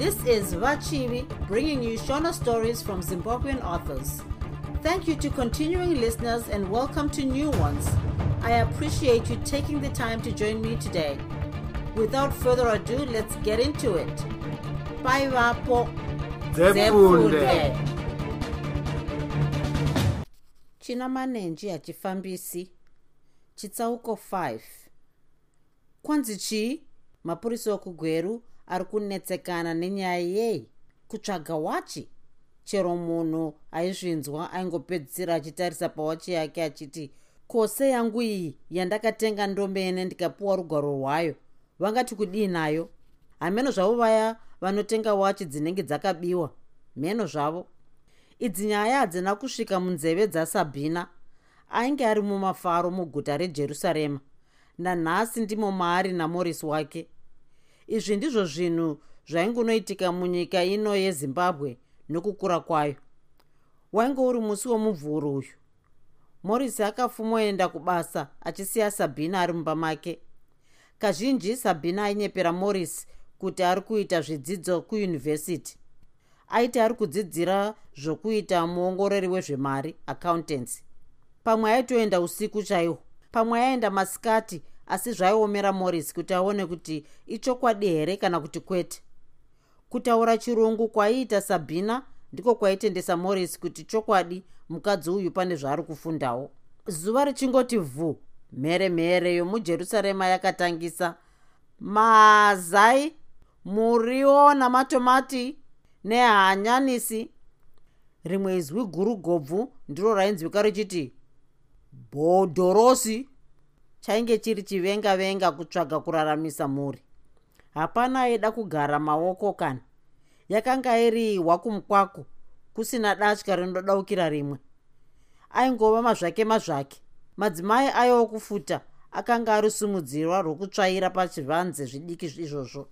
This is Vachivi bringing you Shona stories from Zimbabwean authors. Thank you to continuing listeners and welcome to new ones. I appreciate you taking the time to join me today. Without further ado, let's get into it. Bye, Vapo. China manenji hachifambisi chitsauko 5 kwanzi chii mapurisa okugweru ari kunetsekana nenyaya yei kutsvaga wachi. Chero munhu aizvinzwa aingopedzisira achitarisa pawachi yake achiti kose yangu iyi yandakatenga ndomene ndikapiwa rugwaro rwayo? Vangati kudii nayo? Hameno zvavo vaya vanotenga wachi dzinenge dzakabiwa. Mheno zvavo. Idzi nyaya hadzina kusvika munzeve dzasabhina. Ainge ari mumafaro muguta rejerusarema. Nanhasi ndimo maari namorisi wake izvi ndizvo zvinhu zvaingunoitika munyika ino yezimbabwe nokukura kwayo. Wainge uri musi womuvhuro uyu. Morisi akafumoenda kubasa achisiya sabhina ari mumba make. Kazhinji sabhina ainyepera morisi kuti ari kuita zvidzidzo kuyunivhesiti. Aiti ari kudzidzira zvokuita muongorori wezvemari accountancy pamwe aitoenda usiku chaihwo pamwe aenda masikati asi zvaiomera morris kuti aone kuti ichokwadi here kana kuti kwete. Kutaura chirungu kwaiita sabhina ndiko kwaitendesa morris kuti chokwadi mukadzi uyu pane zvaari kufundawo. Zuva richingoti vhu mhere mhere yomujerusarema yakatangisa. Mazai muriwo namatomati nehanyanisi. Rimwe izwi guru gobvu ndiro rainzwika richiti bhodhorosi chainge chiri chivenga venga kutsvaga kuraramisa mhuri. Hapana aida kugara maoko kana. Yakanga iri hwakumukwaku kusina datya rinodaukira rimwe. Aingova mazvake mazvake. Madzimai aiwo kufuta akanga ari sumudzirwa rwokutsvaira pachivanze zvidiki izvozvo.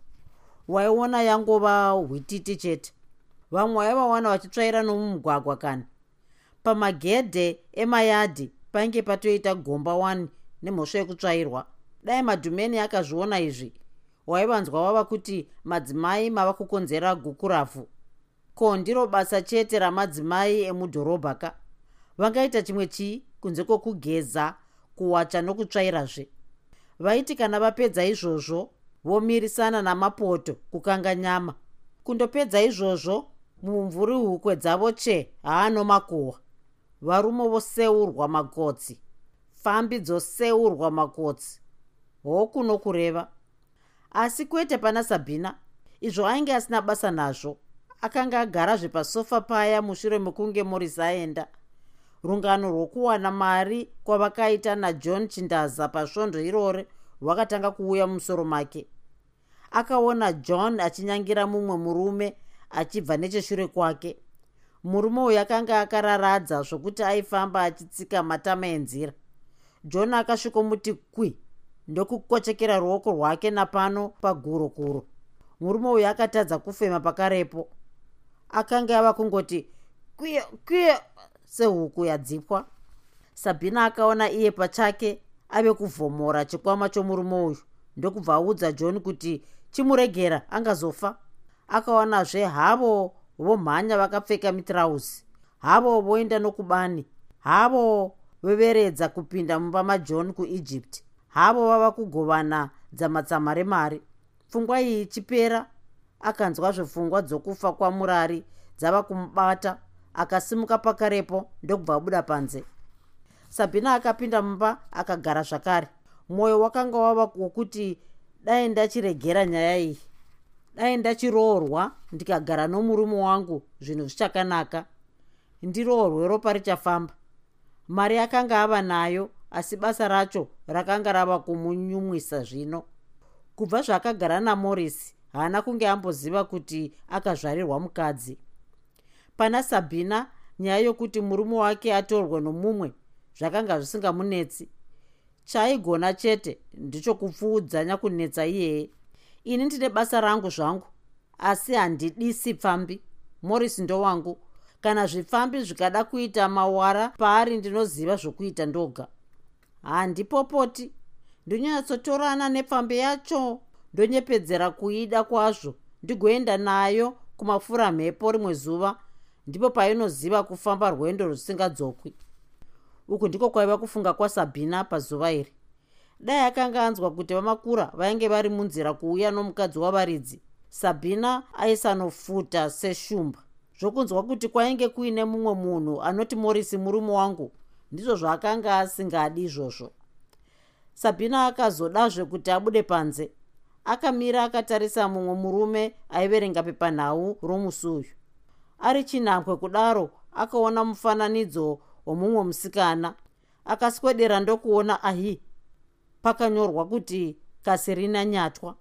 Waiona yangova hwititi chete. Vamwe vaivawana vachitsvaira nomumugwagwa kana. Pamagedhe emayadhi painge patoita gomba 1 nemhosva yekutsvairwa. Dai madhumeni akazviona izvi. Waivanzwa wava kuti madzimai mava kukonzera gukurafu ko ndiro basa chete ramadzimai emudhorobha ka vangaita chimwe chii kunze kwokugeza kuwacha nokutsvairazve? Vaiti kana vapedza izvozvo vomirisana namapoto kukanga nyama. Kundopedza izvozvo mumvuri hukwe dzavo che haano makuhwa. Varume voseurwa magotsi fambi dzoseurwa magotsi hoku nokureva. Asi kwete pana sabhina izvo ainge asina basa nazvo. Akanga agarazve pasofa paya mushure mekunge morisi aenda. Rungano rwokuwana mari kwavakaita najohn chindaza pasvondo irore rwakatanga kuuya mumusoro make. Akaona john achinyangira mumwe murume achibva necheshure kwake. Murume uyu akanga akararadza zvokuti aifamba achitsika matama enzira john akasvikomuti kwi ndokukochekera ruoko rwake napano pagurokuro murume uyu akatadza kufema pakarepo. Akanga ava kungoti kwiyo kwiyo sehuku yadzipwa. Sabhina akaona iye pachake ave kuvhomora chikwama chomurume uyu ndokubva audza john kuti chimuregera angazofa. Akawanazve havo vomhanya vakapfeka mitirauzi havo voenda nokubani havo veveredza kupinda mumba majohn kuegypt. Havo vava kugovana dzamatsama remari pfungwa iyi ichipera. Akanzwa zvepfungwa dzokufa kwamurari dzava kumubata. Akasimuka pakarepo ndokubva abuda panze. Sabhina akapinda mumba akagara zvakare. Mwoyo wakanga wava wokuti dai ndachiregera nyaya iyi. Dai ndachiroorwa ndikagara nomurume wangu zvinhu zvichakanaka. Ndiroorwe ropa richafamba mari akanga ava nayo asi basa racho rakanga rava kumunyumwisa zvino. Kubva zvaakagara namorisi haana kunge amboziva kuti akazvarirwa mukadzi. Pana sabhina nyaya yokuti murume wake atorwe nomumwe zvakanga zvisingamunetsi. Chaaigona chete ndichokupfuudzanya kunetsa iyeye ini ndine basa rangu zvangu asi handidisi pfambi. Morisi ndowangu kana zvipfambi zvikada kuita mawara paari ndinoziva zvokuita ndoga. Handipopoti ndonyatsotorana nepfambi yacho ndonyepedzera kuida kwazvo ndigoenda nayo kumafura mhepo rimwe zuva ndipo painoziva kufamba rwendo rusingadzokwi. Uku ndiko kwaiva kufunga kwasabhina pazuva iri. Dai akanga anzwa kuti vamakura vainge vari munzira kuuya nomukadzi wavaridzi. Sabhina aisanofuta seshumba zvokunzwa kuti kwainge kuine mumwe munhu anoti morisi murume wangu ndizvo zvaakanga asingadi izvozvo. Sabhina akazodazve kuti abude panze. Akamira akatarisa mumwe murume aiverenga pepanhau romusi uyu ari chinhambwe kudaro akaona mufananidzo womumwe musikana. Akaswedera ndokuona ahi pakanyorwa kuti kasirina nyatwa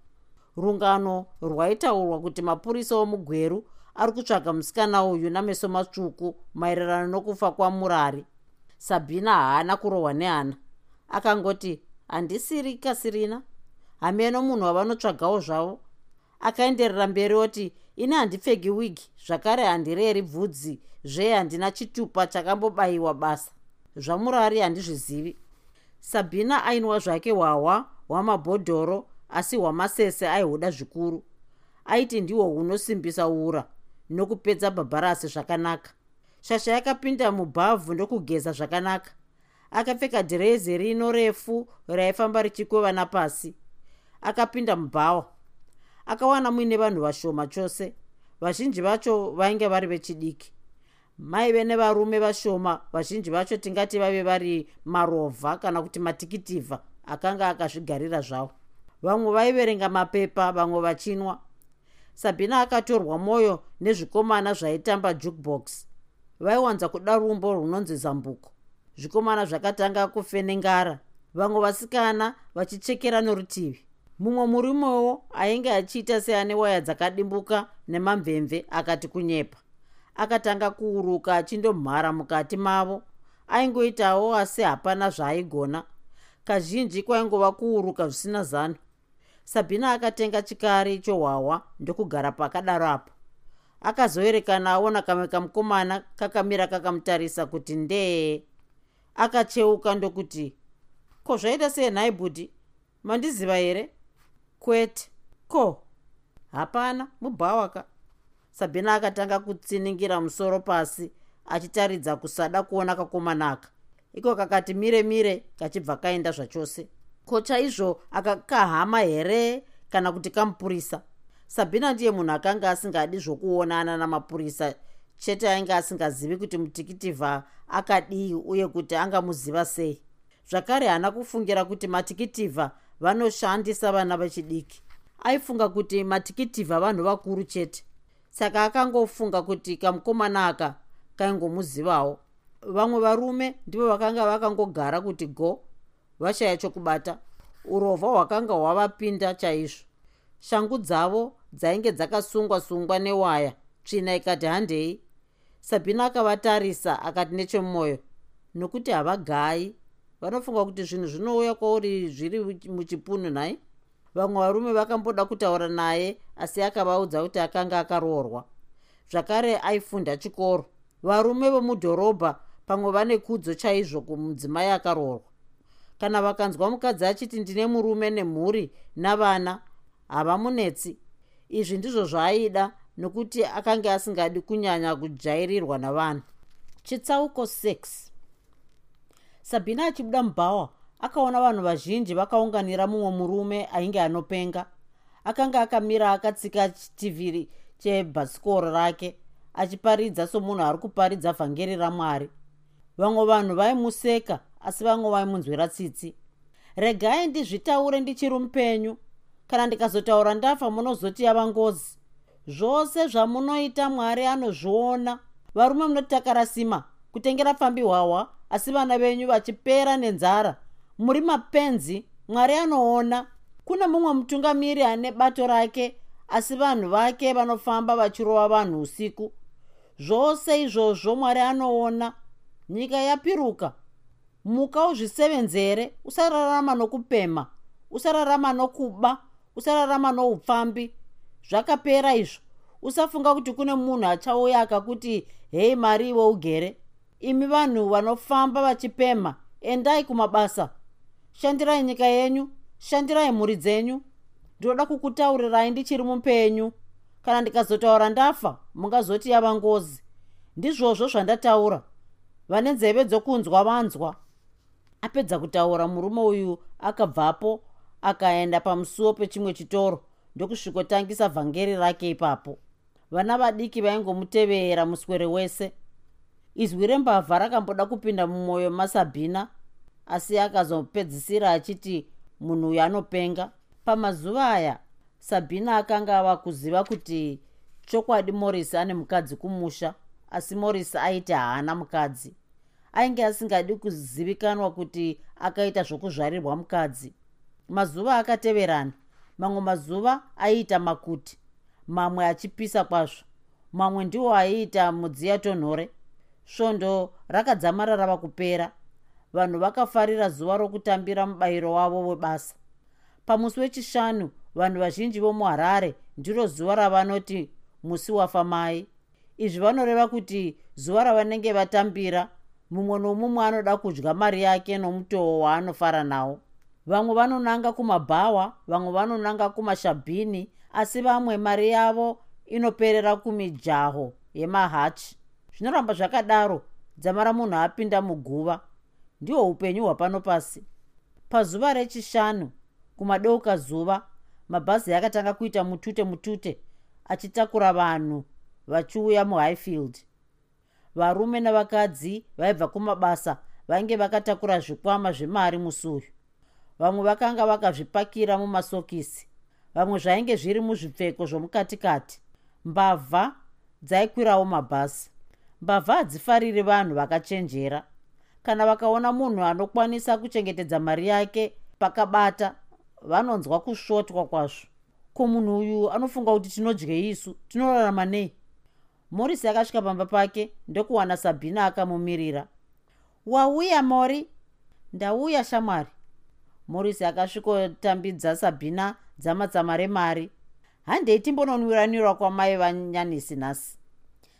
rungano rwaitaurwa kuti mapurisa womugweru ari kutsvaga musikana uyu nameso matsvuku maererano nokufa kwamurari. Sabhina haana kurohwa nehana. Akangoti handisiri kasirina. Hameno munhu wavanotsvagawo zvavo. Akaenderera mberi oti ini handipfegi wigi. Zvakare handireri bvudzi. Zve handina chitupa chakambobayiwa basa. Zvamurari handizvizivi. Sabhina ainwa zvake hwahwa hwamabhodhoro asi hwamasese aihuda zvikuru. Aiti ndihwo hunosimbisa ura nokupedza bhabharasi zvakanaka. Shasha yakapinda mubhavhu ndokugeza zvakanaka. Akapfeka dhirezi rino refu raifamba richikweva napasi akapinda mubhawa. Akawana muine vanhu vashoma chose. Vazhinji vacho vainge vari vechidiki. Maive nevarume vashoma vazhinji vacho tingati vave vari marovha kana kuti matikitivha akanga akazvigarira zvavo. Vamwe vaiverenga mapepa vamwe vachinwa. Sabhina akatorwa mwoyo nezvikomana zvaitamba jukebox. Vaiwanza kuda rumbo runonzi zambuko. Zvikomana zvakatanga kufenengara. Vamwe vasikana vachichekera norutivi. Mumwe murumewo ainge achiita seane waya dzakadimbuka nemamvemve akati kunyepa. Akatanga kuuruka achindomhara mukati mavo. Aingoitawo asi hapana zvaaigona. Kazhinji kwaingova kuuruka zvisina zano. Sabhina akatenga chikari chohwahwa ndokugara pakadaro apo akazoerekana aona kamwe kamukomana kakamira kakamutarisa kuti ndee. Akacheuka ndokuti ko zvaita sei nhai bhudhi mandiziva here? Kwete. Ko? Hapana mubhawaka. Sabhina akatanga kutsiningira musoro pasi achitaridza kusada kuona kakomanaka iko kakati mire mire kachibva kaenda zvachose. Ko chaizvo akakahama here kana kuti kamupurisa sabhina ndiye munhu akanga asingadi zvokuonana namapurisa chete ainge asingazivi kuti mutikitivha akadii uye kuti angamuziva sei. Zvakare haana kufungira kuti matikitivha vanoshandisa vana vechidiki. Aifunga kuti matikitivha vanhu vakuru chete. Saka akangofunga kuti kamukomana aka kaingomuzivawo. Vamwe varume ndivo vakanga vakangogara kuti go vashaya chokubata. Urovha hwakanga hwavapinda chaizvo. Shangu dzavo dzainge dzakasungwa sungwa newaya tsvina ikati handei. Sabhina akavatarisa akati nechemwoyo nokuti havagayi vanofunga kuti zvinhu zvinouya kwauri zviri muchipunu nhai? Vamwe varume vakamboda kutaura naye asi akavaudza kuti akanga akaroorwa. Zvakare aifunda chikoro. Varume vomudhorobha pamwe vane kudzo chaizvo kumudzimai akaroorwa. Kana vakanzwa mukadzi achiti ndine murume nemhuri navana havamunetsi izvi ndizvo zvaaida nokuti akanga asingadi kunyanya kujairirwa navanhu. Chitsauko 6 sabhina achibuda mubhawa akaona vanhu vazhinji vakaunganira mumwe murume ainge anopenga. Akanga akamira akatsika chitivhiri chebhasikoro rake achiparidza somunhu ari kuparidza vhangeri ramwari. Vamwe vanhu vaimuseka asi vamwe vaimunzwira tsitsi. Regai ndizvitaure ndichiri mupenyu kana ndikazotaura ndafa munozoti yava ngozi. Zvose zvamunoita mwari anozviona. Varume munotakarasima kutengera pfambi hwahwa asi vana venyu vachipera nenzara. Muri mapenzi mwari anoona. Kuna mumwe mutungamiri ane bato rake asi vanhu vake vanofamba vachirova vanhu usiku. Zvose izvozvo mwari anoona. Nyika yapiruka. Muka uzvisevenzere usararama nokupema. Usararama nokuba usararama noupfambi. Zvakapera izvo. Usafunga kuti kune munhu achauya akakuti hei mari iwe ugere. Imi vanhu vanofamba vachipema endai kumabasa. Shandirai nyika yenyu shandirai mhuri dzenyu. Ndinoda kukutaurirai ndichiri mupenyu. Kana ndikazotaura ndafa mungazoti yava ngozi. Ndizvozvo zvandataura. Vane nzeve dzokunzwa vanzwa. Apedza kutaura murume uyu akabvapo akaenda pamusuwo pechimwe chitoro ndokusvikotangisa vhangeri rake ipapo. Vana vadiki vaingomutevera muswere wese. Izwi rembavha rakamboda kupinda mumwoyo masabhina asi akazopedzisira achiti munhu uyu anopenga. Pamazuva aya sabhina akanga ava kuziva kuti chokwadi morris ane mukadzi kumusha asi morris aiti haana mukadzi. Ainge asingadi kuzivikanwa kuti akaita zvokuzvarirwa mukadzi mazuva akateverana. Mamwe mazuva aiita makuti mamwe achipisa kwazvo mamwe ndiwo aiita mudziya tonhore svondo rakadzamara rava kupera. Vanhu vakafarira zuva rokutambira mubayiro wavo webasa. Pamusi wechishanu vanhu vazhinji vomuharare ndiro zuva ravanoti musi wafa mai. Izvi vanoreva kuti zuva ravanenge vatambira mumwe nomumwe anoda kudya mari yake nomutoo waanofara nawo vamwe vanonanga kumabhawa vamwe vanonanga kumashabhini asi vamwe mari yavo inoperera kumijaho yemahachi. Zvinoramba zvakadaro dzama ramunhu apinda muguva. Ndihwo upenyu hwapano pasi. Pazuva rechishanu kumadeuka zuva mabhazi akatanga kuita mutute mutute achitakura vanhu vachiuya muhighfield. Varume navakadzi vaibva kumabasa vainge vakatakura zvikwama zvemari musuyu vamwe vakanga vakazvipakira mumasokisi. Vamwe zvainge zviri muzvipfeko zvomukatikati. Mbavha dzaikwirawo mabhasi mbavha hadzifariri vanhu vakachenjera. Kana vakaona munhu anokwanisa kuchengetedza mari yake pakabata vanonzwa kusvotwa kwazvo. Ko munhu uyu anofunga kuti tinodye isu? Tinorarama nei? Morisi akasvika pamba pake ndokuwana sabhina akamumirira. Wauya mori? Ndauya shamwari morisi akasvikotambidza sabhina dzamatsama remari. Handei timbononwiranwira kwamai vanyanisi nhasi.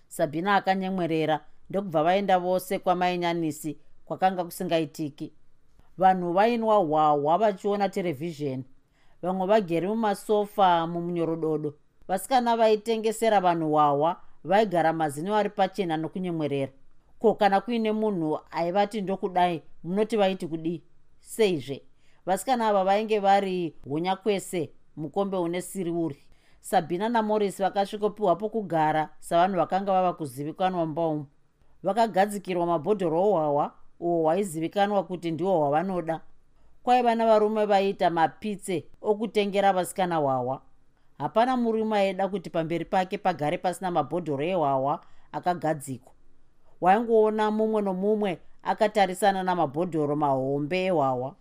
Sabhina akanyemwerera ndokubva vaenda vose kwamai nyanisi kwakanga kusingaitiki. Vanhu vainwa hwahwa vachiona terevhizheni vamwe vagere mumasofa mumunyorododo vasikana vaitengesera vanhu hwahwa vaigara mazino ari pachena nokunyemwerera. Ko kana kuine munhu aivati ndokudai munoti vaiti kudii? Seizve vasikana ava vainge vari hunyakwese mukombe une siriuri sabhina namorris vakasvikopiwa pokugara savanhu vakanga vava kuzivikanwa mbaumu vakagadzikirwa mabhodhoro ohwahwa uhwo hwaizivikanwa kuti ndihwo hwavanoda. Kwaiva navarume vaiita mapitse okutengera vasikana hwahwa hapana murume aida kuti pamberi pake pagare pasina mabhodhoro ehwahwa akagadzikwa. Waingoona mumwe nomumwe akatarisana namabhodhoro mahombe ehwahwa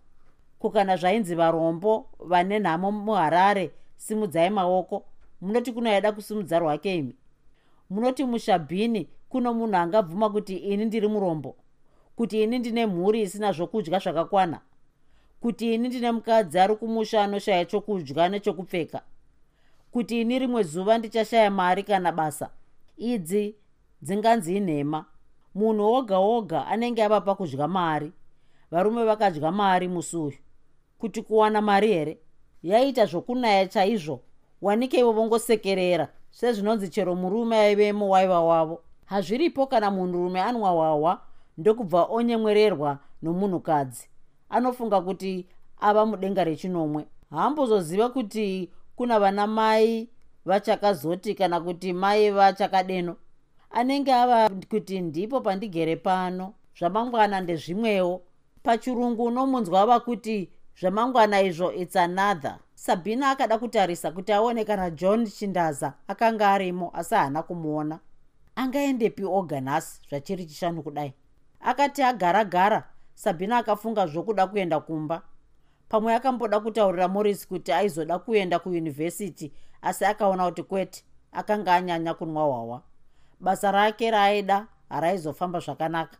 kukana zvainzi varombo vane nhamo muharare simudzai maoko munoti kunoaida kusimudza rwake imi? Munoti mushabhini kuno munhu angabvuma kuti ini ndiri murombo kuti ini ndine mhuri isina zvokudya zvakakwana kuti ini ndine mukadzi ari kumusha anoshaya chokudya nechokupfeka kuti ini rimwe zuva ndichashaya mari kana basa. Idzi dzinganzi inhema. Munhu oga oga anenge ava pakudya mari varume vakadya mari musuyu kuti kuwana mari here? Yaita zvokunaya chaizvo. Wanikeivo vongosekerera. Sezvinonzi chero murume aivemo waiva wavo. Hazviripo kana munhurume anwa hwahwa ndokubva onyemwererwa nomunhukadzi. Anofunga kuti ava mudenga rechinomwe. Haambozoziva kuti kuna vana mai vachakazoti kana kuti mai vachakadeno? Anenge ava kuti ndipo pandigere pano. Zvamangwana ndezvimwewo. Pachirungu unomunzwa ava kuti zvamangwana izvo its another. Sabhina akada kutarisa kuti aone kana john chindaza akanga arimo asi haana kumuona. Angaendepi oga nhasi zvachiri chishanu kudai. Akati agara gara sabhina akafunga zvokuda kuenda kumba. Pamwe akamboda kutaurira morris kuti aizoda kuenda kuyunivhesiti asi akaona kuti kwete akanga anyanya kunwa hwawa basa rake raaida haraizofamba zvakanaka.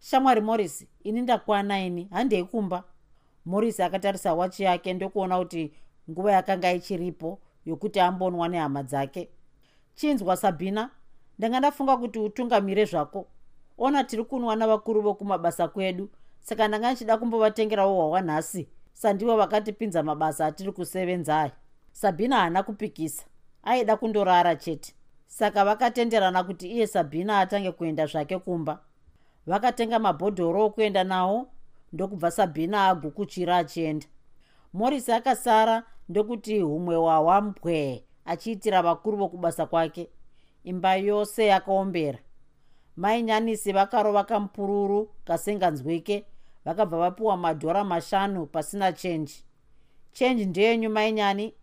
Shamwari morris ini ndakwana ini handei kumba morris akatarisa wachi yake ndokuona kuti nguva yakanga ichiripo yokuti ambonwa nehama dzake. Chinzwa sabhina ndanga ndafunga kuti utungamire zvako. Ona tiri kunwa navakuru vokumabasa kwedu saka ndanga ndichida kumbovatengerawo hwahwa nhasi sandivo vakatipinza mabasa atiri kusevenza aya sabhina haana kupikisa aida kundorara chete. Saka vakatenderana kuti iye sabhina atange kuenda zvake kumba. Vakatenga mabhodhoro okuenda nawo ndokubva sabhina agukuchira achienda. Morisi akasara ndokuti humwe hwahwa mbwe achiitira vakuru vokubasa kwake. Imba yose yakaombera. Mainyanisi vakarova kamupururu kasinganzwike vakabva vapiwa madhora mashanu pasina chenji. Chenji ndeyenyu mainyani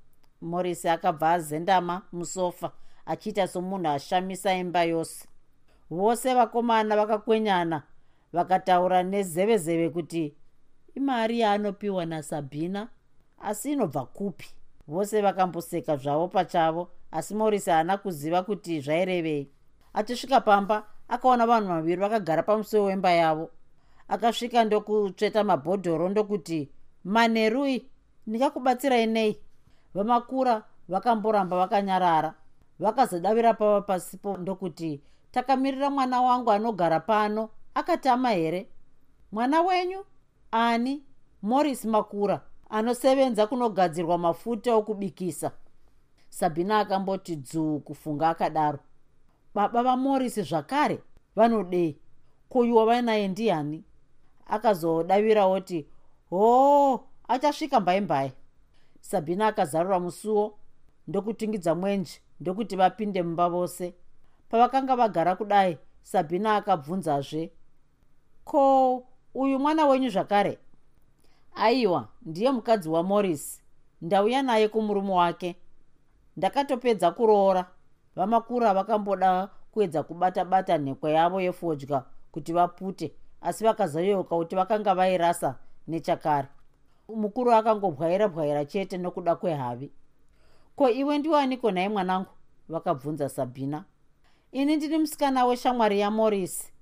morisi akabva azendama musofa achiita somunhu ashamisa imba yose. Vose vakomana vakakwenyana vakataura nezevezeve kuti imari yaanopiwa nasabhina asi inobva kupi? Vose vakamboseka zvavo pachavo asi morisi haana kuziva kuti zvairevei. Achisvika pamba akaona vanhu vaviri vakagara pamusuwo wemba yavo. Akasvika ndokutsveta mabhodhoro ndokuti manerui ndingakubatsirai nei vamakura vakamboramba vakanyarara. Vakazodavira pava pasipo ndokuti takamirira mwana wangu anogara pano akatama here? Mwana wenyu? Ani? Moris makura anosevenza kunogadzirwa mafuta okubikisa. Sabhina akamboti dzuu kufunga akadaro. Baba vamorisi zvakare vanodei? Kuyuwa vainaye ndiani? Akazodavirawo ti hoo achasvika mbaimbaya sabhina akazarura musuwo ndokutingidza mwenje ndokuti vapinde mumba vose. Pavakanga vagara kudai sabhina akabvunzazve ko uyu mwana wenyu zvakare? Aiwa ndiye mukadzi wamoris ndauya naye kumurume wake. Ndakatopedza kuroora. Vamakura vakamboda kuedza kubata bata nhekwe yavo yefodya kuti vapute asi vakazoyeuka kuti vakanga vairasa nechakare. Mukuru akangobwaira bwaira chete nokuda kwehavi. Ko iwe ndiwaniko nhai mwanangu? Vakabvunza sabhina ini ndiri musikana weshamwari yamorisi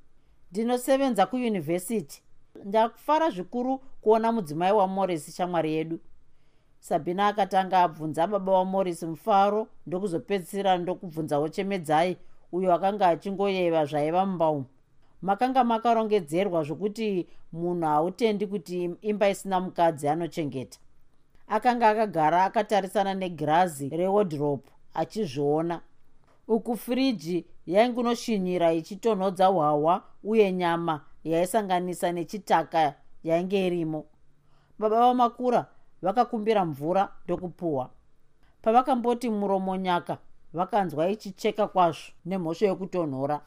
ndinosevenza kuyunivhesiti. Ndakufara zvikuru kuona mudzimai wamorisi shamwari yedu. Sabhina akatanga abvunza baba wamorisi mufaro ndokuzopedzisira ndokubvunzawo chemedzai uyo akanga achingoyeva zvaiva mumba umu makanga makarongedzerwa zvokuti munhu hautendi kuti imba isina mukadzi anochengeta. Akanga akagara akatarisana negirazi rewodhropu achizviona. Uku firiji yaingunoshinyira ichitonhodza hwahwa uye nyama yaisanganisa nechitaka yainge irimo. Baba vamakura vakakumbira mvura ndokupuhwa. Pavakamboti muromonyaka vakanzwa ichicheka kwazvo nemhosvo yekutonhora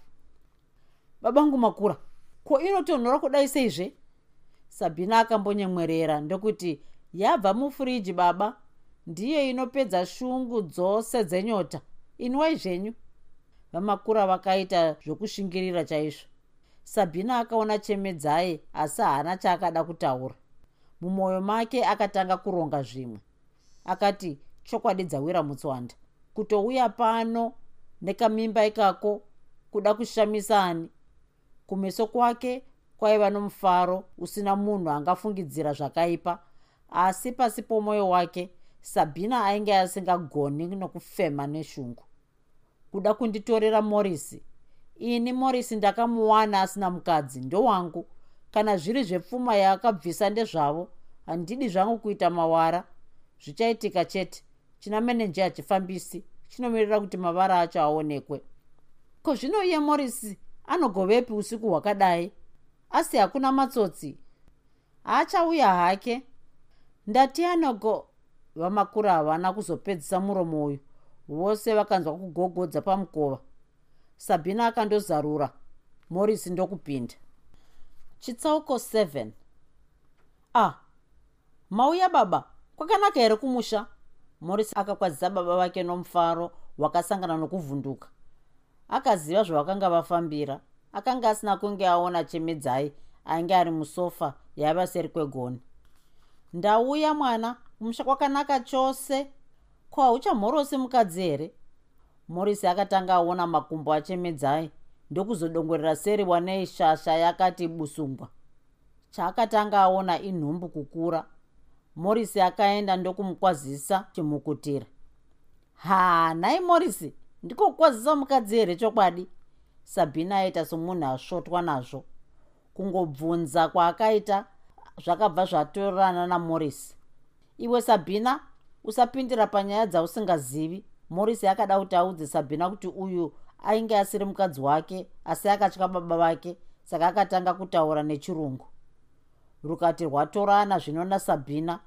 babangu makura ko inotonhora kudai seizve? Sabhina akambonyemwerera ndokuti yabva mufiriji baba. Ndiye inopedza shungu dzose dzenyota. Inwai zvenyu vamakura vakaita zvokushingirira chaizvo. Sabhina akaona chemedzai asi haana chaakada kutaura. Mumwoyo make akatanga kuronga zvimwe. Akati chokwadi dzawira mutswanda. Kutouya pano nekamimba ikako kuda kushamisa ani kumeso kwake kwaiva nomufaro usina munhu angafungidzira zvakaipa asi pasi pomwoyo wake sabhina ainge asingagoni nokufema neshungu kuda kunditorera morisi ini morisi ndakamuwana asina mukadzi ndowangu. Kana zviri zvepfuma yaakabvisa ndezvavo handidi zvangu kuita mawara. Zvichaitika chete. China menenje hachifambisi chinomirira kuti mavara acho aonekwe. Ko zvino iye morisi anogovepi usiku hwakadai? Asi hakuna matsotsi. Haachauya hake. Ndati anogo vamakuru havana kuzopedzisa muromo uyu vose vakanzwa kugogodza pamukova. Sabhina akandozarura. Morisi ndokupinda. Chitsauko 7 ah mauya baba kwakanaka here kumusha? Morisi akakwadzisa baba vake nomufaro wakasangana nokuvhunduka. Akaziva zvavakanga vafambira. Akanga asina kunge aona chemedzai ainge ari musofa yaiva seri kwegoni. Ndauya mwana. Kumusha kwakanaka chose ko hauchamhorosi mukadzi here? Morisi akatanga aona makumbo achemedzai ndokuzodongorera seri wanei shasha yakati busungwa. Chaakatanga aona inhumbu kukura morisi akaenda ndokumukwazisa chimukutira. Ha nhai morisi ndikokwazisa mukadzi here chokwadi? Sabhina aita somunhu asvotwa nazvo. Kungobvunza kwaakaita zvakabva zvatorana namorisi iwe sabhina usapindira panyaya dzausingazivi. Morisi akada kuti audze sabhina kuti uyu ainge asiri mukadzi wake asi akatya baba vake saka akatanga kutaura nechirungu. Rukati rwatorana zvino nasabhina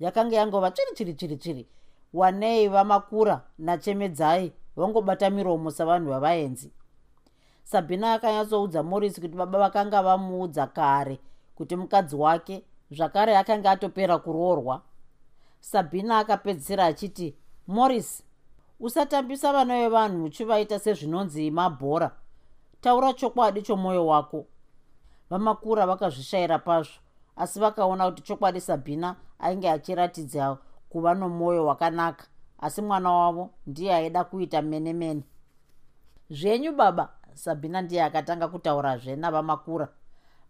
yakanga yangova chiri chiri chiri chiri. Wanei vamakura nachemedzai vangobata miromo savanhu vavaenzi. Sabhina akanyatsoudza morisi kuti baba vakanga vamuudza kare kuti mukadzi wake zvakare akanga atopera kuroorwa sabhina akapedzisira achiti morris usatambisa vana vevanhu uchivaita sezvinonzi mabhora. Taura chokwadi chomwoyo wako. Vamakura vakazvishayira pazvo asi vakaona kuti chokwadi sabhina ainge achiratidza kuva nomwoyo wakanaka asi mwana wavo ndiye aida kuita mene mene zvenyu baba sabhina ndiye akatanga kutaurazve navamakura.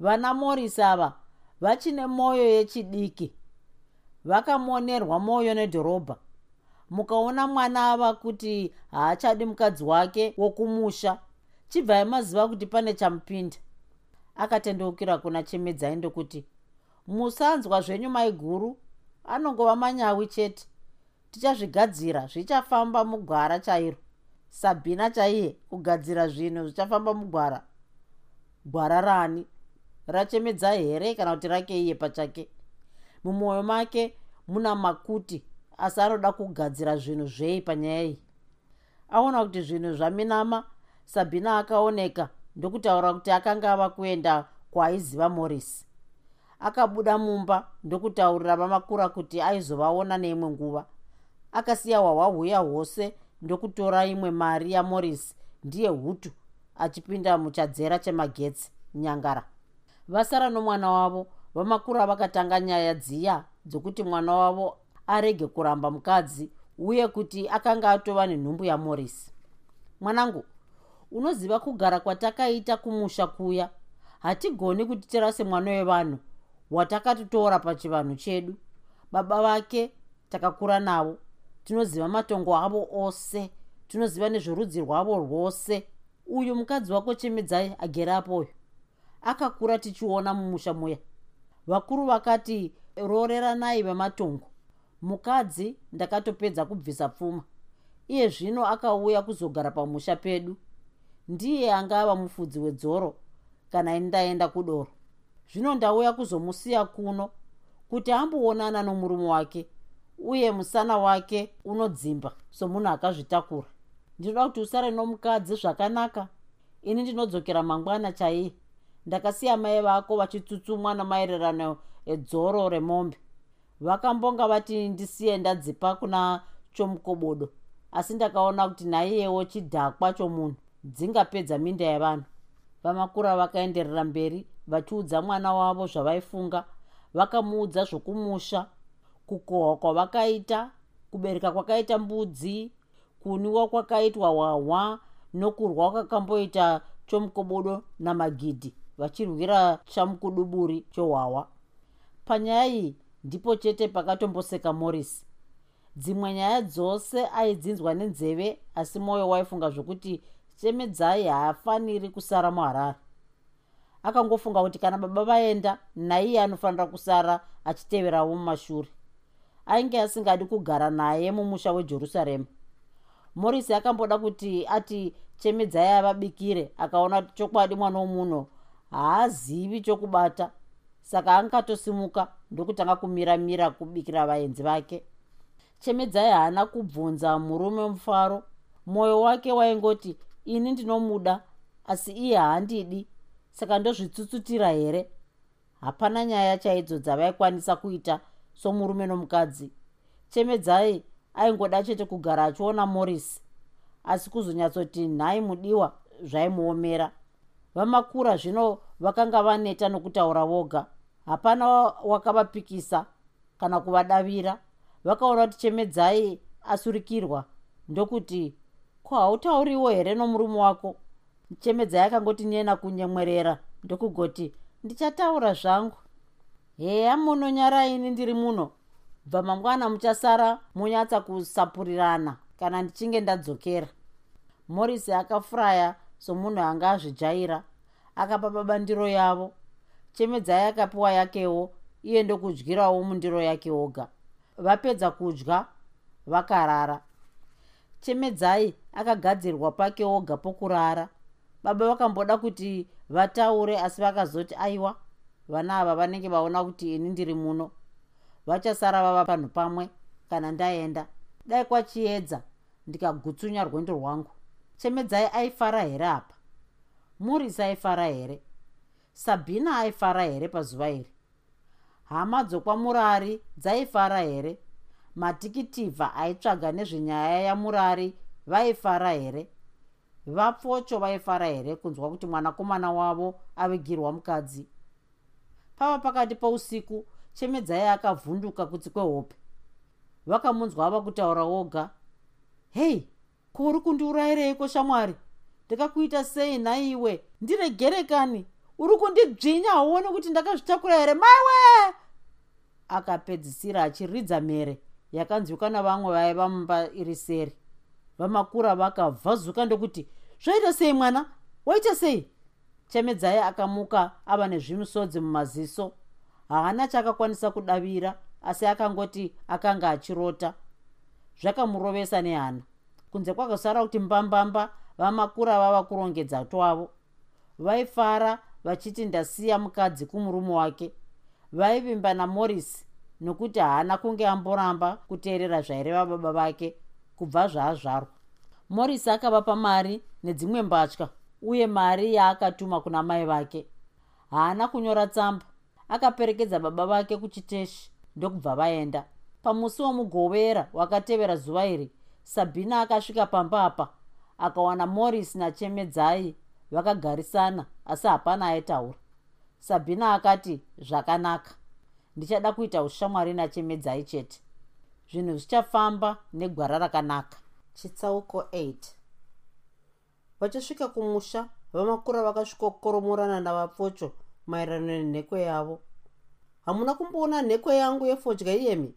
Vana morisi ava vachine mwoyo yechidiki vakamonerwa mwoyo nedhorobha. Mukaona mwana ava kuti haachadi mukadzi wake wokumusha chibvai maziva kuti pane chamupinda. Akatendeukira kuna chemedzai ndokuti musanzwa zvenyu maiguru anongova manyawi chete. Tichazvigadzira zvichafamba mugwara chairo. Sabhina chaiye kugadzira zvinhu zvichafamba mugwara. Gwara rani. Rachemedzai here kana kuti rake iye pachake mumwoyo make muna makuti asi anoda kugadzira zvinhu zvei panyaya iyi? Aona kuti zvinhu zvaminama sabhina akaoneka ndokutaura kuti akanga ava kuenda kwaaiziva morisi akabuda mumba ndokutaurira vamakura kuti aizovaona neimwe nguva. Akasiya hwahwahuya hwose ndokutora imwe mari yamorisi ndiye hutu achipinda muchadzera chemagetsi nyangara. Vasara nomwana wavo vamakura vakatanga nyaya dziya dzokuti mwana wavo arege kuramba mukadzi uye kuti akanga atova nenhumbu yamorisi mwanangu unoziva kugara kwatakaita kumusha kuya? Hatigoni kutitera semwana wevanhu watakatotora pachivanhu chedu. Baba vake takakura navo. Tinoziva matongo avo ose. Tinoziva nezverudzi rwavo rwose. Uyu mukadzi wako chemedzai agerapoyo akakura tichiona mumusha muya vakuru vakati roreranai vematongo. Mukadzi ndakatopedza kubvisa pfuma. Iye zvino akauya kuzogara pamusha pedu. Ndiye angava mufudzi wedzoro kana indaenda kudoro. Zvino ndauya kuzomusiya kuno kuti amboonana nomurume wake uye musana wake unodzimba somunhu akazvitakura. Ndinoda kuti usare nomukadzi zvakanaka. Ini ndinodzokera mangwana chaiye ndakasiya mai vako vachitsutsumwa namaererano edzoro remombe. Vakambonga vati ndisiye ndadzipa kuna chomukobodo asi ndakaona kuti naiyewo chidhakwa chomunhu dzingapedza minda yevanhu. Vamakura vakaenderera mberi vachiudza mwana wavo zvavaifunga vakamuudza zvokumusha kukohwa kwavakaita kubereka kwakaita mbudzi kunwiwa kwakaitwa hwahwa nokurwa kwakamboita chomukobodo namagidhi vachirwira chamukuduburi chohwahwa panyaya iyi ndipo chete pakatomboseka morisi dzimwe nyaya dzose aidzinzwa nenzeve asi mwoyo waifunga zvokuti chemedzai haafaniri kusara muharare akangofunga kuti kana baba vaenda naiye anofanira kusara achiteverawo mumashure. Ainge asingadi kugara naye mumusha wejerusarema morisi akamboda kuti ati chemedzai avabikire akaona chokwadi mwana womunhu haazivi chokubata. Saka angatosimuka ndokutanga kumiramira kubikira vaenzi vake. Chemedzai haana kubvunza murume mufaro mwoyo wake waingoti ini ndinomuda asi iye haandidi. Saka ndozvitsutsutira here? Hapana nyaya chaidzo dzavaikwanisa kuita somurume nomukadzi. Chemedzai aingoda chete kugara achiona morisi asi kuzonyatsoti nhai mudiwa zvaimuomera vamakura zvino vakanga vaneta nokutaura voga. Hapana wakavapikisa kana kuvadavira. Vakaona kuti chemedzai asurikirwa ndokuti ko hautauriwo here nomurume wako? Chemedzai akangoti nyena kunyemwerera. Ndokugoti ndichataura zvangu. Heya munonyaraini ndiri muno. Bva mangwana muchasara munyatsa kusapurirana kana ndichinge ndadzokera. Morisi akafuraya somunhu anga azvijaira akapa baba ndiro yavo chemedzai akapiwa yakewo iye ndokudyirawo mundiro yake oga. Vapedza kudya vakarara. Chemedzai akagadzirwa pake oga pokurara. Baba vakamboda kuti vataure asi vakazoti aiwa vana ava vanenge vaona kuti ini ndiri muno. Vachasara vava panhu pamwe kana ndaenda. Dai kwachiedza ndikagutsunya rwendo rwangu chemedzai aifara here apa? Murisi aifara here? Sabhina aifara here pazuva iri? Hama dzokwamurari dzaifara here? Matikitivha aitsvaga nezvenyaya yamurari vaifara here? Vapfocho vaifara here kunzwa kuti mwanakomana wavo avigirwa mukadzi? Pava pakati pousiku chemedzai akavhunduka kutsi kwehope. Vakamunzwa ava kutaura woga hei ko uri kundiurayireiko shamwari? Ndakakuita sei nhaiwe ndiregerekani? Uri kundidzvinya hauoni kuti ndakazvitakura here? Maiwe akapedzisira achiridza mere yakanzwika navamwe vaiva mumba iri seri. Vamakura vakavhazuka ndokuti zvaita sei mwana? Waita sei? Chemedzai akamuka ava nezvimusodzi mumaziso. Haana chaakakwanisa kudavira asi akangoti akanga achirota. Zvakamurovesa nehana kunze kwakasara kuti mbambamba vamakura vava kurongedza twavo. Vaifara vachiti ndasiya mukadzi kumurume wake. Vaivimba namorisi nokuti haana kunge amboramba kuteerera zvaireva baba vake kubva zvaazvarwa. Morisi akavapa mari nedzimwe mbatya uye mari yaakatuma kuna mai vake. Haana kunyora tsamba. Akaperekedza baba vake kuchiteshi ndokubva vaenda. Pamusi womugovera wakatevera zuva iri sabhina akasvika pamba apa akawana moris nachemedzai vakagarisana asi hapana aitaura. Sabhina akati zvakanaka. Ndichada kuita ushamwari nachemedzai chete. Zvinhu zvichafamba negwara rakanaka. Chitsauko 8 vachisvika kumusha vamakura vakasvikokoromorana navapfocho maererano nenhekwe yavo. Hamuna kumboona nhekwe yangu yefodya iyemi?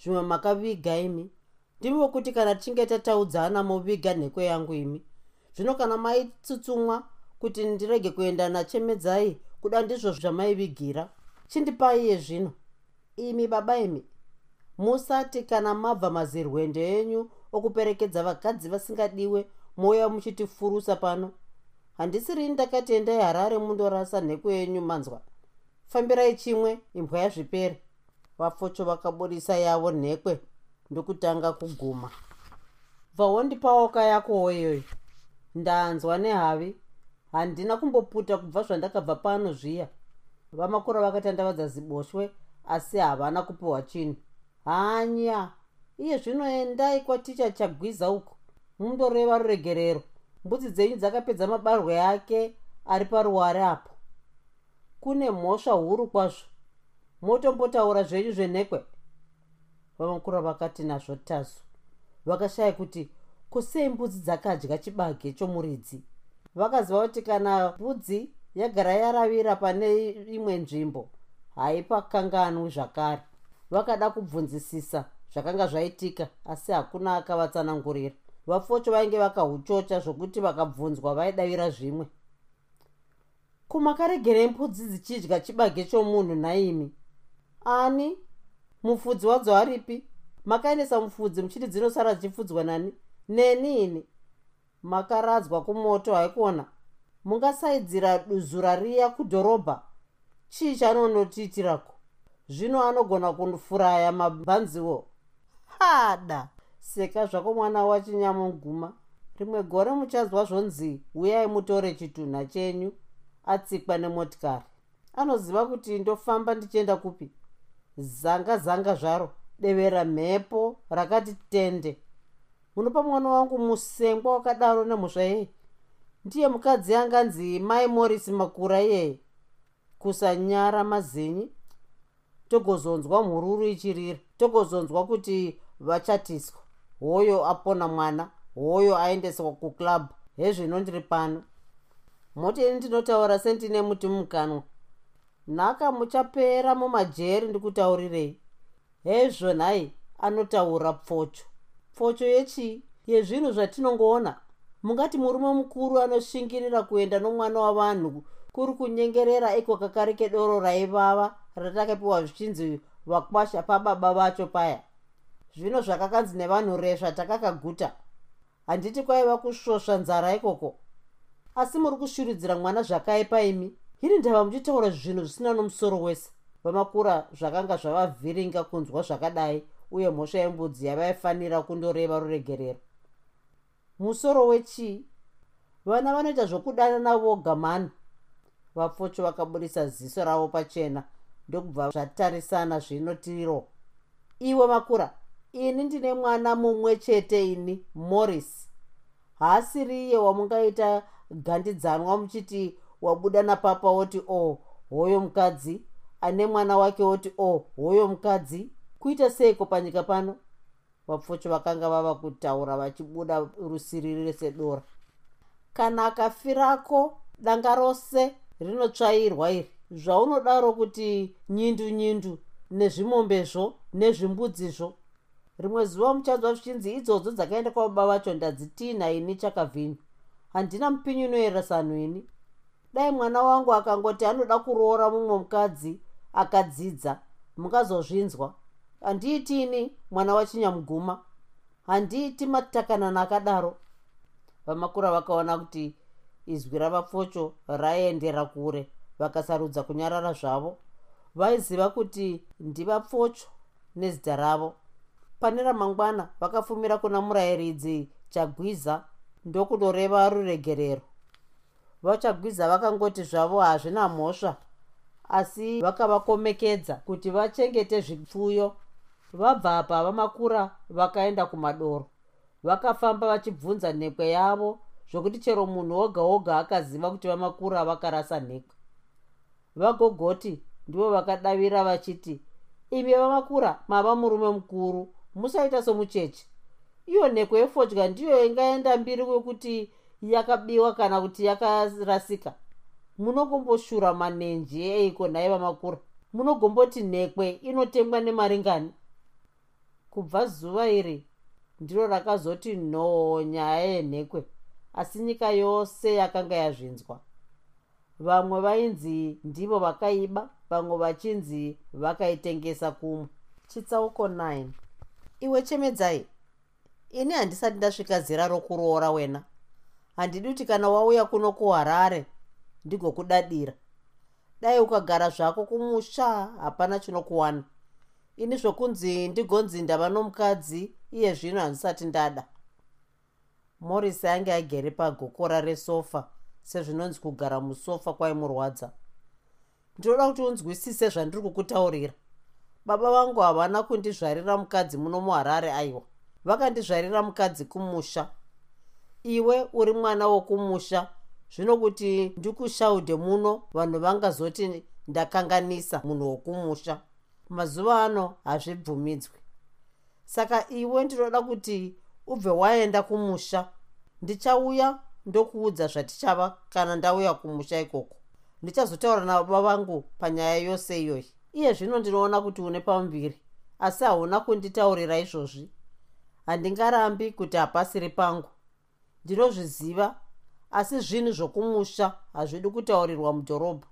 Zvimwe makaviga imi ndimi vokuti kana tichinge tataudzana moviga nhekwe yangu imi. Zvino kana maitsutsumwa kuti ndirege kuenda nachemedzai kuda ndizvo zvamaivigira chindipaiye zvino. Imi baba imi musati kana mabva mazirwende enyu okuperekedza vakadzi vasingadiwe mouya muchitifurusa pano handisirini ndakati endai harare mundorasa nheko yenyu manzwa. Fambirai chimwe imbwa yazvipere. Vapfocho vakaburisa yavo nhekwe ndokutanga kuguma. Bvahondipaoka yakowo iyoyo ndanzwa nehavi. Handina kumboputa kubva zvandakabva pano zviya. Vamakura vakati andavadza ziboshwe asi havana kupiwa chinhu. Hanya iye zvino endai kwaticha chagwiza uko mundoreva ruregerero. Mbudzi dzenyu dzakapedza mabarwe ake ari paruware apo. Kune mhosva huru kwazvo. Motombotaura zvenyu zvenhekwe vamakura vakati nazvo tazo vakashaya kuti kusei mbudzi dzakadya chibage chomuridzi. Vakaziva kuti kana mbudzi yagara yaravira pane imwe nzvimbo haipakanganwi zvakare. Vakada kubvunzisisa zvakanga zvaitika asi hakuna akavatsanangurira. Vapfocho vainge vakahuchocha zvokuti vakabvunzwa vaidavira zvimwe. Kumakaregerei mbudzi dzichidya chibage chomunhu naimi ani mufudzi wadzo aripi? Makaendesa mufudzi muchiti dzinosara dzichifudzwa nani? Neni ini? Makaradzwa kumoto haikuona mungasaidzira duzura riya kudhorobha. Chii chaanonotiitirako zvino anogona kufuraya mabhanziwo hada! Seka zvako mwana wachinyamuguma rimwe gore muchazwa zvonzi uyai mutore chitunha chenyu. Atsikwa nemotikari. Anoziva kuti ndofamba ndichienda kupi zanga zanga zvaro. Devera mhepo rakati tende. Munopa mwana wangu musengwa wakadaro nemhosva yei ndiye mukadzi anganzi mai morisi makura iyeye kusanyara mazinyi togozonzwa mhururu ichirira. Togozonzwa kuti vachatiswa. Hoyo apona mwana hoyo aendeswa kuclub hezvino ndiri pano. Motini ndinotaura sendine muti mukanwa nhaka muchapera mumajeri ndikutaurirei hezvo nhai anotaura pfocho. Pfocho yechii yezvinhu zvatinongoona. Mungati murume mukuru anosvingirira kuenda nomwana wavanhu kuri kunyengerera iko kakari kedoro raivava ratakapiwa zvichinzi vakwasha pababa vacho paya. Zvino zvakakanzi nevanhu resva takakaguta. Handiti kwaiva kusvosva nzara ikoko. Asi muri kushuridzira mwana zvakaipa imi hiri ndava muchitaura zvinhu zvisina nomusoro wese. Vamakura zvakanga zvavavhiringa kunzwa zvakadai uye mhosva yembudzi yavaifanira kundoreva ruregerero. Musoro wechii vana vanoita zvokudanana voga mani vapfocho vakaburisa ziso ravo pachena ndokubva zvatarisana zvinotiro iwe makura ini ndine mwana mumwe chete ini morris. Haasiriye wamungaita gandidzanwa muchiti wabuda napapa woti o oh, hoyo mukadzi. Ane mwana wake woti o oh, hoyo mukadzi. Kuita seiko panyika pano? Vapfocho vakanga vava kutaura vachibuda rusiriri sedora. Kana akafirako danga rose rinotsvairwa iri. Zvaunodaro kuti nyindu nyindu nezvimombezvo nezvimbudzizvo. Rimwe zuva muchanzwa zvichinzi idzodzo dzakaenda kwababa vacho ndadzitina ini chakavhini. Handina mupinyu inoyeresano ini dai mwana wangu akangoti anoda kuroora mumwe mukadzi akadzidza mungazozvinzwa handiitini mwana wachinyamuguma. Handiiti matakanana akadaro. Vamakura vakaona kuti izwi ravapfocho raendera kure vakasarudza kunyarara zvavo. Vaiziva kuti ndivapfocho nezita ravo. Pane ramangwana vakafumira kuna murayiridzi chagwiza ndokundoreva ruregerero vachagwiza vakangoti zvavo hazvina mhosva asi vakavakomekedza kuti vachengete zvipfuyo. Vabva apa vamakura vakaenda kumadoro vakafamba vachibvunza nhekwe yavo zvokuti chero munhu woga woga akaziva kuti vamakura vakarasa nhekwe. Vagogoti ndivo vakadavira vachiti imi vamakura mava murume mukuru musaita somucheche. Iyo nhekwe yefodya ndiyo ingaenda mbiri kwekuti yakabiwa kana kuti yakarasika. Munogomboshura manenji eiko nhai vamakura munogomboti nhekwe inotengwa nemari ngani kubva zuva iri ndiro rakazoti nhoo nyaya yenhekwe asi nyika yose yakanga yazvinzwa. Vamwe vainzi ndivo vakaiba vamwe vachinzi vakaitengesa kumwe. Chitsauko 9 iwe chemedzai ini handisati ndasvika zera rokuroora wena handidi kuti kana wauya kuno kuharare ndigokudadira. Dai ukagara zvako kumusha hapana chinokuwana. Ini zvokunzi ndigonzi ndava nomukadzi iye zvino handisati ndada. Morris ainge agere pagokora resofa sezvinonzi kugara musofa kwaimurwadza. Ndinoda kuti unzwisise zvandiri kukutaurira. Baba vangu havana kundizvarira mukadzi muno muharare aiwa. Vakandizvarira mukadzi kumusha iwe uri mwana wokumusha. Zvino kuti ndikushaudhe muno vanhu vangazoti ndakanganisa munhu wokumusha. Mazuva ano hazvibvumidzwi. Saka iwe ndinoda kuti ubve waenda kumusha. Ndichauya ndokuudza zvatichava kana ndauya kumusha ikoko. Ndichazotaura nababa vangu panyaya yose iyoyi. Iye zvino ndinoona kuti une pamuviri asi hauna kunditaurira izvozvi. Handingarambi kuti hapasiri pangu ndinozviziva asi zvinhu zvokumusha hazvidi kutaurirwa mudhorobha.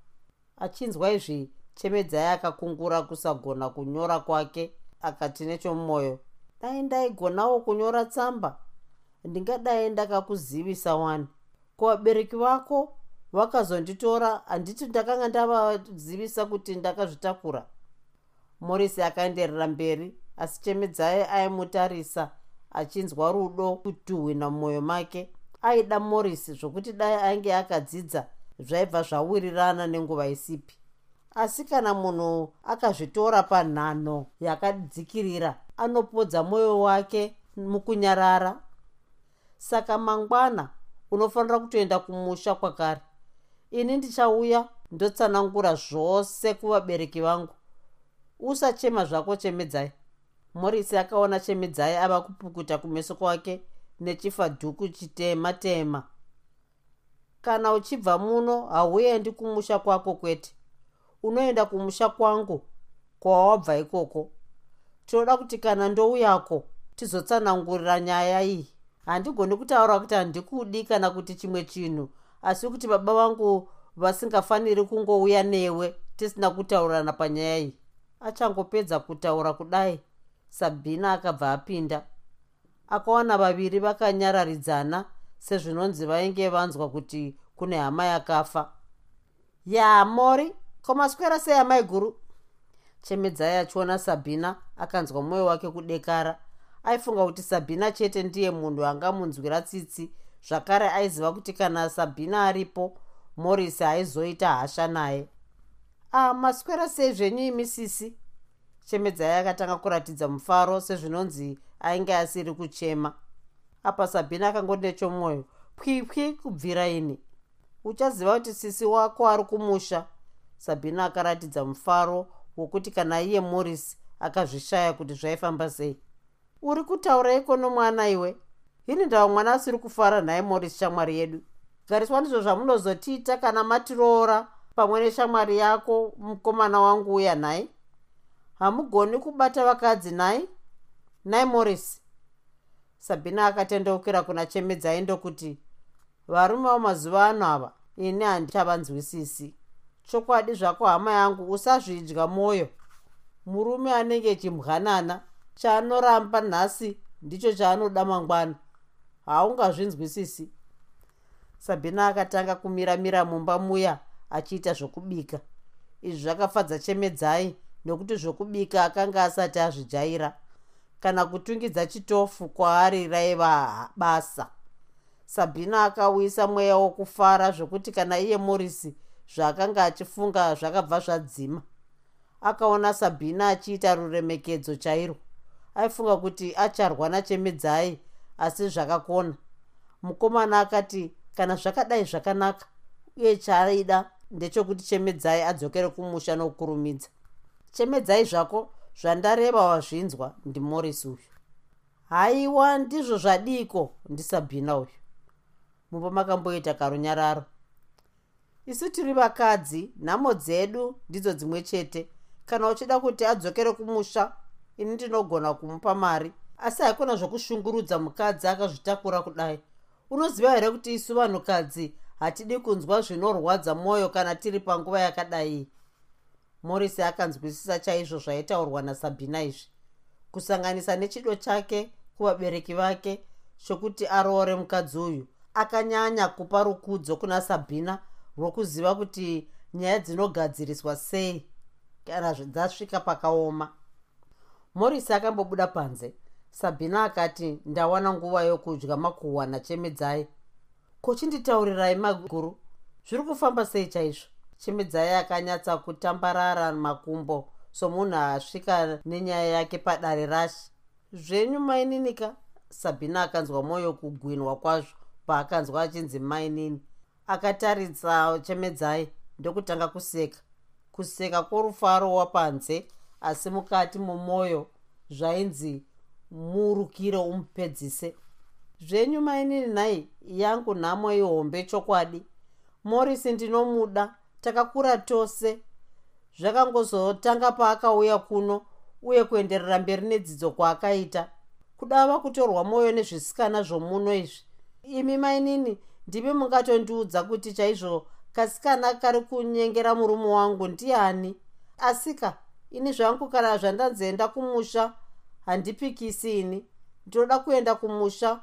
Achinzwa izvi chemedzai akakungura kusagona kunyora kwake akati nechomumwoyo dai ndaigonawo kunyora tsamba. Ndingadai ndakakuzivisa wani. Kuvabereki vako vakazonditora handiti ndakanga ndavazivisa kuti ndakazvitakura. Morisi akaenderera mberi asi chemedzai aimutarisa achinzwa rudo kutuhwina mumwoyo make aida morisi zvokuti dai ainge akadzidza zvaibva zvawirirana nenguva isipi. Asi kana munhu akazvitora panhano yakadzikirira anopodza mwoyo wake mukunyarara. Saka mangwana unofanira kutoenda kumusha kwakare. Ini ndichauya ndotsanangura zvose kuvabereki vangu. Usachema zvako chemedzai morisi akaona chemedzai ava kupukuta kumeso kwake nechifadhuku chitema tema. Kana uchibva muno hauendi kumusha kwako kwete. Unoenda kumusha kwangu kwawabva ikoko. Tinoda kuti kana ndouyako tizotsanangurira nyaya iyi. Handigoni kutaura kuti handikudi kana kuti chimwe chinhu asi kuti baba vangu vasingafaniri kungouya newe tisina kutaurana panyaya iyi. Achangopedza kutaura kudai sabhina akabva apinda. Akawana vaviri vakanyararidzana sezvinonzi vainge vanzwa kuti kune hama yakafa. Ya mori komaswera sei amai guru chemedzai achiona sabhina akanzwa mwoyo wake kudekara. Aifunga kuti sabhina chete ndiye munhu angamunzwira tsitsi zvakare aiziva kuti kana sabhina aripo morisi aizoita hasha naye. A maswera sei zvenyu imisisi chemedzai akatanga kuratidza mufaro sezvinonzi ainge asiri kuchema. Apa sabhina akangoti nechomwoyo pwipwi kubvira ini. Uchaziva kuti sisi wako ari kumusha? Sabhina akaratidza mufaro wokuti kana iye morisi akazvishaya kuti zvaifamba sei. Uri kutaura iko nomwana iwe? Ini ndava mwana asiri kufara nhaye morisi shamwari yedu. Gariswa ndizvo zvamunozotiita kana matiroora pamwe neshamwari yako mukomana wangu uya nhaye hamugoni kubata vakadzi nhai nai morisi sabhina akatendeukira kuna chemedzai ndokuti varume vamazuva ano ava ini handichavanzwisisi. Chokwadi zvako hama yangu usazvidya mwoyo murume anenge chimwanana chaanoramba nhasi ndicho chaanoda mangwana haungazvinzwisisi. Sabhina akatanga kumiramira mumba muya achiita zvokubika. Izvi zvakafadza chemedzai nokuti zvokubika akanga asati azvijaira kana kutungidza chitofu kwaari raiva basa. Sabhina akauyisa mweya wokufara zvokuti kana iye morisi zvaakanga achifunga zvakabva zvadzima. Akaona sabhina achiita ruremekedzo chairwo aifunga kuti acharwa nachemedzai asi zvakakona. Mukomana akati kana zvakadai zvakanaka uye chaaida ndechekuti chemedzai adzokere kumusha nokukurumidza chemedzai zvako zvandareva wazvinzwa ndimorisi uyu. Haiwa ndizvo zvadiko ndisabhina uyu. Mumba makamboita karunyararo. Isu tiri vakadzi nhamo dzedu ndidzo dzimwe chete. Kana uchida kuti adzokere kumusha ini ndinogona kumupa mari. Asi haikona zvokushungurudza mukadzi akazvitakura kudai. Unoziva here kuti isu vanhukadzi hatidi kunzwa zvinorwadza mwoyo kana tiri panguva yakadai morisi akanzwisisa chaizvo zvaitaurwa nasabhina izvi kusanganisa nechido chake kuvabereki vake chokuti aroore mukadzi uyu. Akanyanya kupa rukudzo kuna sabhina rwokuziva kuti nyaya dzinogadziriswa sei kana dzasvika pakaoma. Morisi akambobuda panze. Sabhina akati ndawana nguva yokudya makuhwa nachemedzai kuchinditaurirai maguru? Zviri kufamba sei chaizvo chemedzai akanyatsa kutambarara makumbo somunhu asvika nenyaya yake padare rashi. Zvenyu maininika? Sabhina akanzwa mwoyo kugwinwa kwazvo paakanzwa achinzi mainini. Akataridza chemedzai ndokutanga kuseka. Kuseka kworufaro wapanze asi mukati mumwoyo zvainzi murukire umupedzise. Zvenyu mainini nhai yangu nhamo ihombe chokwadi. Morisi ndinomuda takakura tose. Zvakangozotanga paakauya kuno uye kuenderera mberi nedzidzo kwaakaita. Kudava kutorwa mwoyo nezvisikana zvomuno izvi. Imi mainini ndimi mungatondiudza kuti chaizvo kasikana kari kunyengera murume wangu ndiani? Asika ini zvangu kana zvandanzienda kumusha handipikisi ini. Ndinoda kuenda kumusha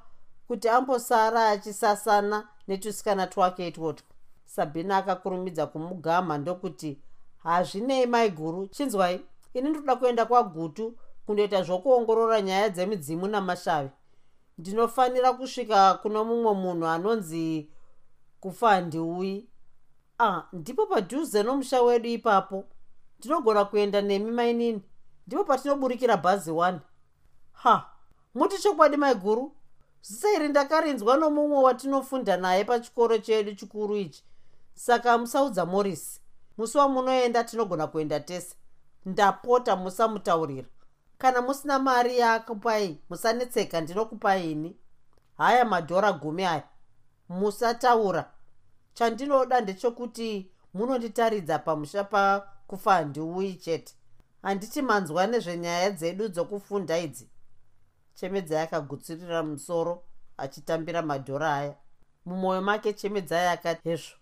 kuti ambosara achisasana netusikana twake itwotwo sabhina akakurumidza kumugama ndokuti hazvinei mai guru chinzwai. Ini ndoda kuenda kwagutu kundoita zvokuongorora nyaya dzemidzimu namashavi. Ndinofanira kusvika kuno mumwe munhu anonzi kufa handiuyi ah ndipo padhuze nomusha wedu ipapo. Ndinogona kuenda nemi mainini ndipo patinoburikira bhazi 1 ha muti chokwadi maiguru zisairi ndakarinzwa nomumwe watinofunda naye pachikoro chedu chikuru ichi saka musaudza morisi musi wamunoenda tinogona kuenda tese. Ndapota musamutaurira. Kana musina mari yakupai musanetseka ndinokupai ini. Haya madhora gumi aya. Musataura. Chandinoda ndechekuti munonditaridza pamusha pakufa handiuyi chete. Handiti manzwa nezvenyaya dzedu dzokufunda idzi. Chemedzai akagutsirira musoro achitambira madhora aya. Mumwoyo make chemedzai akati hezvo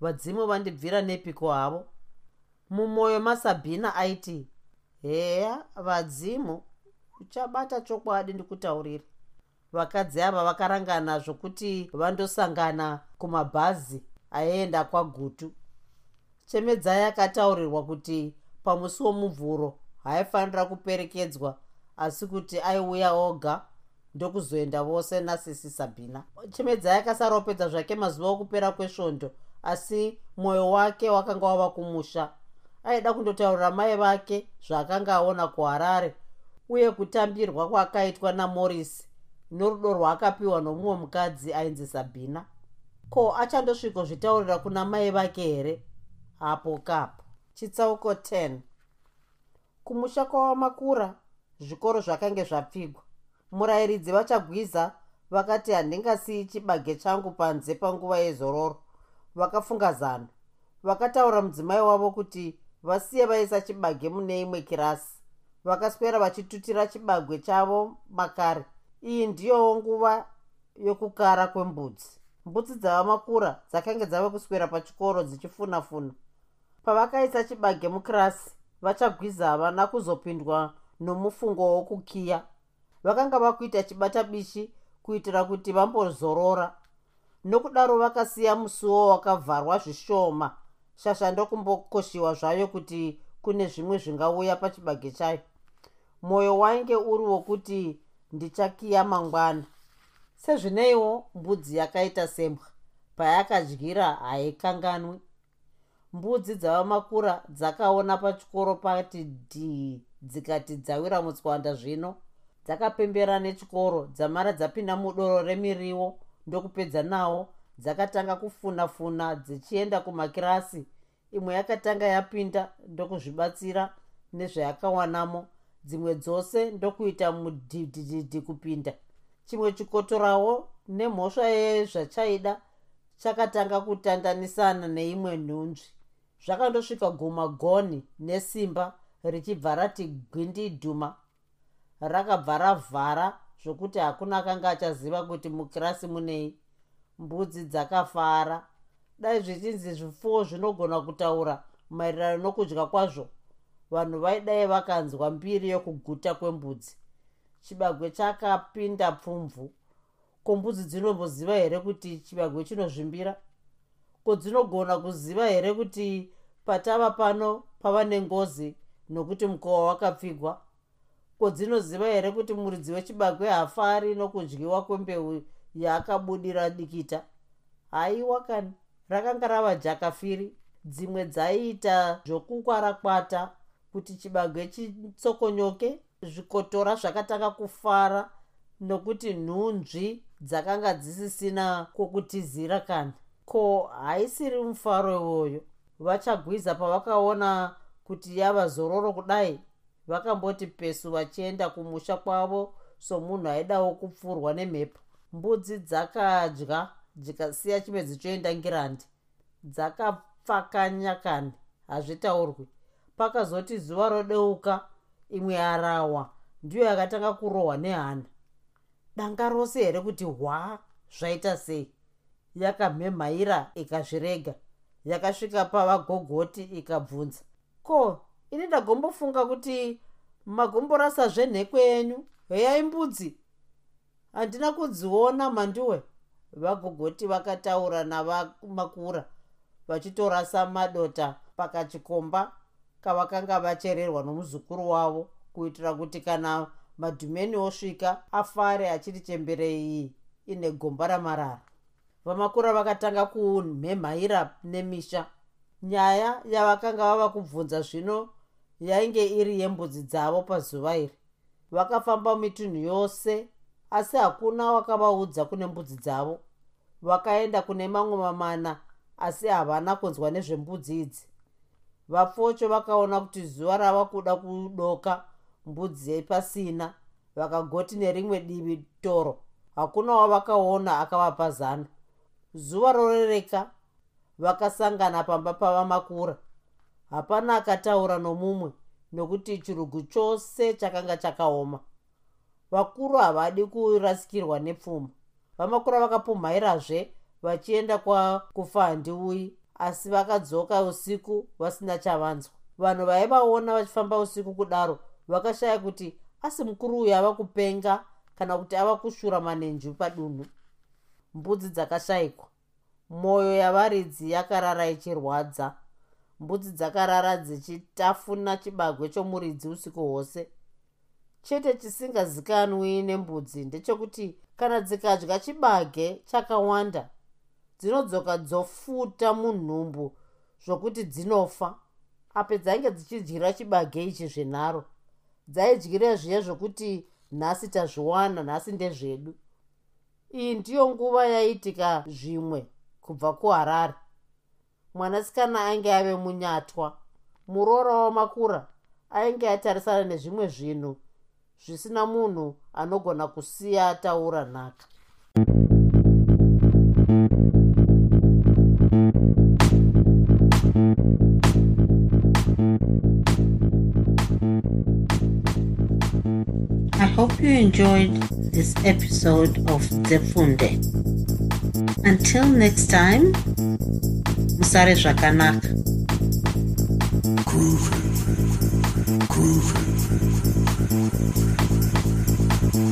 vadzimu vandibvira nepiko havo mumwoyo masabhina aiti heya vadzimu uchabata chokwadi ndikutaurira vakadzi ava vakarangana zvokuti vandosangana kumabhazi aienda kwagutu. Chemedzai akataurirwa kuti pamusi womuvhuro haifanira kuperekedzwa asi kuti aiuya oga ndokuzoenda vose nasisi sabhina. Chemedzai akasaropedza zvake mazuva okupera kwesvondo asi mwoyo wake wakanga wava kumusha. Aida kundotaurira mai vake zvaakanga aona kuharare uye kutambirwa kwakaitwa namorisi norudo rwaakapiwa nomumwe mukadzi ainzi sabhina ko achandosvikozvitaurira kuna mai vake here? Apo kapo. Chitsauko 10 kumusha kwavamakura zvikoro zvakange zvapfigwa. Murayiridzi vachagwiza vakati handingasiyi chibage changu panze panguva yezororo vakafunga zano. Vakataura mudzimai wavo kuti vasiye vaisa chibage mune imwe kirasi. Vakaswera vachitutira chibagwe chavo makare. Iyi ndiyowo nguva yokukara kwembudzi. Mbudzi dzavamakura dzakange dzava kuswera pachikoro dzichifunafuna. Pavakaisa chibage mukirasi vachagwiza havana kuzopindwa nomufungo wokukiya. Vakanga vakuita chibata bishi kuitira kuti vambozorora nokudaro vakasiya musuwo wakavharwa zvishoma. Shasha ndokumbokoshiwa zvayo kuti kune zvimwe zvingauya pachibage chayo mwoyo wainge uri wokuti ndichakiya mangwana. Sezvineiwo mbudzi yakaita sembwa. Payakadyira haikanganwi mbudzi dzavamakura dzakaona pachikoro pati dhii dzikati dzawira mutswanda zvino. Dzakapembera nechikoro dzamara dzapinda mudoro remiriwo ndokupedza nawo dzakatanga kufuna-funa dzichienda kumakirasi imwe yakatanga yapinda ndokuzvibatsira nezvayakawanamo. Dzimwe dzose ndokuita mudhidhidhidhi kupinda. Chimwe chikotorawo nemhosva yezvachaida chakatanga kutandanisana neimwe nhunzvi. Zvakandosvika guma goni nesimba richibva rati gwindi dhuma rakabva ravhara zvokuti hakuna akanga achaziva kuti mukirasi munei. Mbudzi dzakafara. Dai zvichinzi zvipfuwo zvinogona kutaura maererano nokudya kwazvo. Vanhu vaidai vakanzwa mbiri yokuguta kwembudzi. Chibagwe chakapinda pfumvu. Ko mbudzi dzinomboziva here kuti chibagwe chinozvimbira? Ko dzinogona kuziva here kuti patava pano pava nengozi nokuti mukova wakapfigwa ko dzinoziva here kuti muridzi wechibagwe hafari nokudyiwa kwembeu yaakabudira dikita? Haiwa kani rakanga rava jakafiri. Dzimwe dzaiita zvokukwarakwata kuti chibagwe chitsokonyoke zvikotora zvakatanga kufara nokuti nhunzvi dzakanga dzisisina kwokutizira kana. Ko haisiri mufaro iwoyo. Vachagwiza pavakaona kuti yava zororo kudai vakamboti pesu vachienda kumusha kwavo somunhu aidawo kupfurwa nemhepo. Mbudzi dzakadya dzikasiya chimwe dzichoenda ngirandi. Dzakapfakanya kani hazvitaurwi. Pakazoti zuva rodeuka imwe arawa ndiyo yakatanga kurohwa nehana. Danga rose here kuti hwa zvaita sei? Yakamhemhaira ikazvirega. Yakasvika pavagogoti ikabvunza. Ko ini ndagombofunga kuti magomborasazve nhekwe yenyu. Heyai mbudzi. Handina kudziona mandiwe. Vagogoti vakataura navamakura vachitorasa madota pakachikomba kavakanga vachererwa nomuzukuru wavo kuitira kuti kana madhumeni osvika afare achiri chemberei ine gomba ramarara. Vamakura vakatanga kumhemhaira nemisha. Nyaya yavakanga vava kubvunza zvino yainge iri yembudzi dzavo pazuva iri. Vakafamba mitunhu yose asi hakuna wakavaudza kune mbudzi dzavo. Vakaenda kune mamwe mamana asi havana kunzwa nezvembudzi idzi. Vapfocho vakaona kuti zuva rava kuda kudoka mbudzi pasina vakagoti nerimwe divi toro. Hakuna wavakaona akavapa zano zuva rorereka vakasangana pamba pavamakura hapana akataura nomumwe nokuti chirugu chose chakanga chakaoma. Vakuru havadi kurasikirwa nepfuma vamakura vakapumhairazve vachienda kwakufa handiui asi vakadzoka usiku vasina chavanzwa. Vanhu vaivaona vachifamba usiku kudaro vakashaya kuti asi mukuru uyu ava kupenga kana kuti ava kushura manenju padunhu. Mbudzi dzakashayikwa mwoyo yavaridzi yakarara ichirwadza mbudzi dzakarara dzichitafuna chibagwe chomuridzi usiku hwose. Chete chisingazikanwi nembudzi ndechekuti kana dzikadya chibage chakawanda dzinodzoka dzofuta munhumbu zvokuti dzinofa. Ape dzainge dzichidyira chibage ichi zvenharo dzaidyire zviye zvokuti nhasi tazviwana nhasi ndezvedu. Iyi ndiyo nguva yaiitika zvimwe kubva kuharare mwanasikana ainge ave munyatwa muroora wamakura ainge atarisana nezvimwe zvinhu zvisina munhu anogona kusiya ataura nhaka I hope you enjoyed this episode of Zefunde. Until next time, Musare Zvakanaka. Groovy. Groovy.